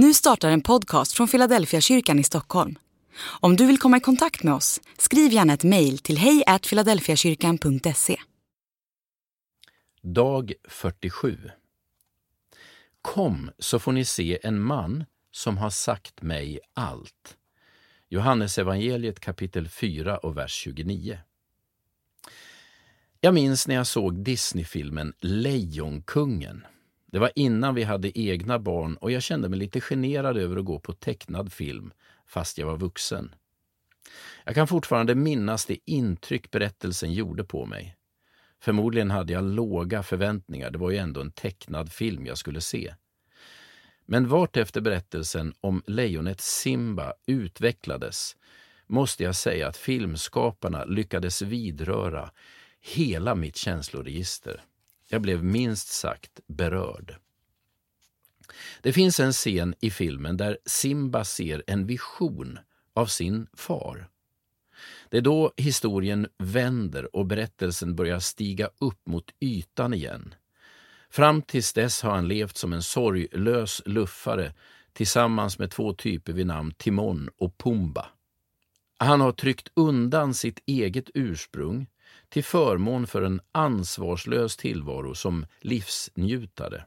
Nu startar en podcast från Philadelphia kyrkan i Stockholm. Om du vill komma i kontakt med oss, skriv gärna ett mejl till hejfiladelfiakyrkan.se. Dag 47 Kom så får ni se en man som har sagt mig allt. Johannes evangeliet kapitel 4 och vers 29. Jag minns när jag såg Disneyfilmen Lejonkungen. Det var innan vi hade egna barn och jag kände mig lite generad över att gå på tecknad film fast jag var vuxen. Jag kan fortfarande minnas det intryck berättelsen gjorde på mig. Förmodligen hade jag låga förväntningar, det var ju ändå en tecknad film jag skulle se. Men vart efter berättelsen om lejonet Simba utvecklades måste jag säga att filmskaparna lyckades vidröra hela mitt känsloregister. Jag blev minst sagt berörd. Det finns en scen i filmen där Simba ser en vision av sin far. Det är då historien vänder och berättelsen börjar stiga upp mot ytan igen. Fram tills dess har han levt som en sorglös luffare tillsammans med två typer vid namn Timon och Pumba. Han har tryckt undan sitt eget ursprung till förmån för en ansvarslös tillvaro som livsnjutare.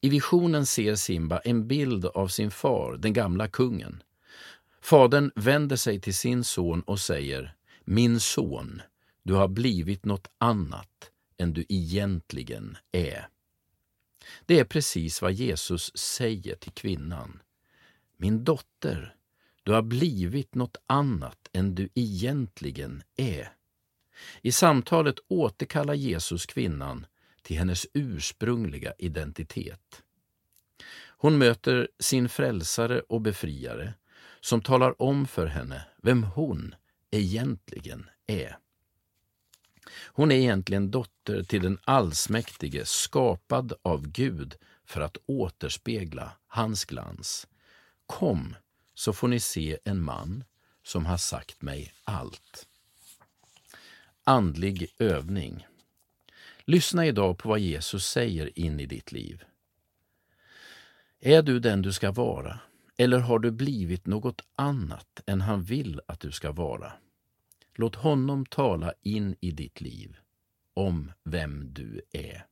I visionen ser Simba en bild av sin far, den gamla kungen. Fadern vänder sig till sin son och säger Min son, du har blivit något annat än du egentligen är. Det är precis vad Jesus säger till kvinnan. Min dotter, du har blivit något annat än du egentligen är. I samtalet återkallar Jesus kvinnan till hennes ursprungliga identitet. Hon möter sin frälsare och befriare som talar om för henne vem hon egentligen är. Hon är egentligen dotter till den allsmäktige, skapad av Gud för att återspegla hans glans. Kom, så får ni se en man som har sagt mig allt. Andlig övning. Lyssna idag på vad Jesus säger in i ditt liv. Är du den du ska vara, eller har du blivit något annat än han vill att du ska vara? Låt honom tala in i ditt liv om vem du är.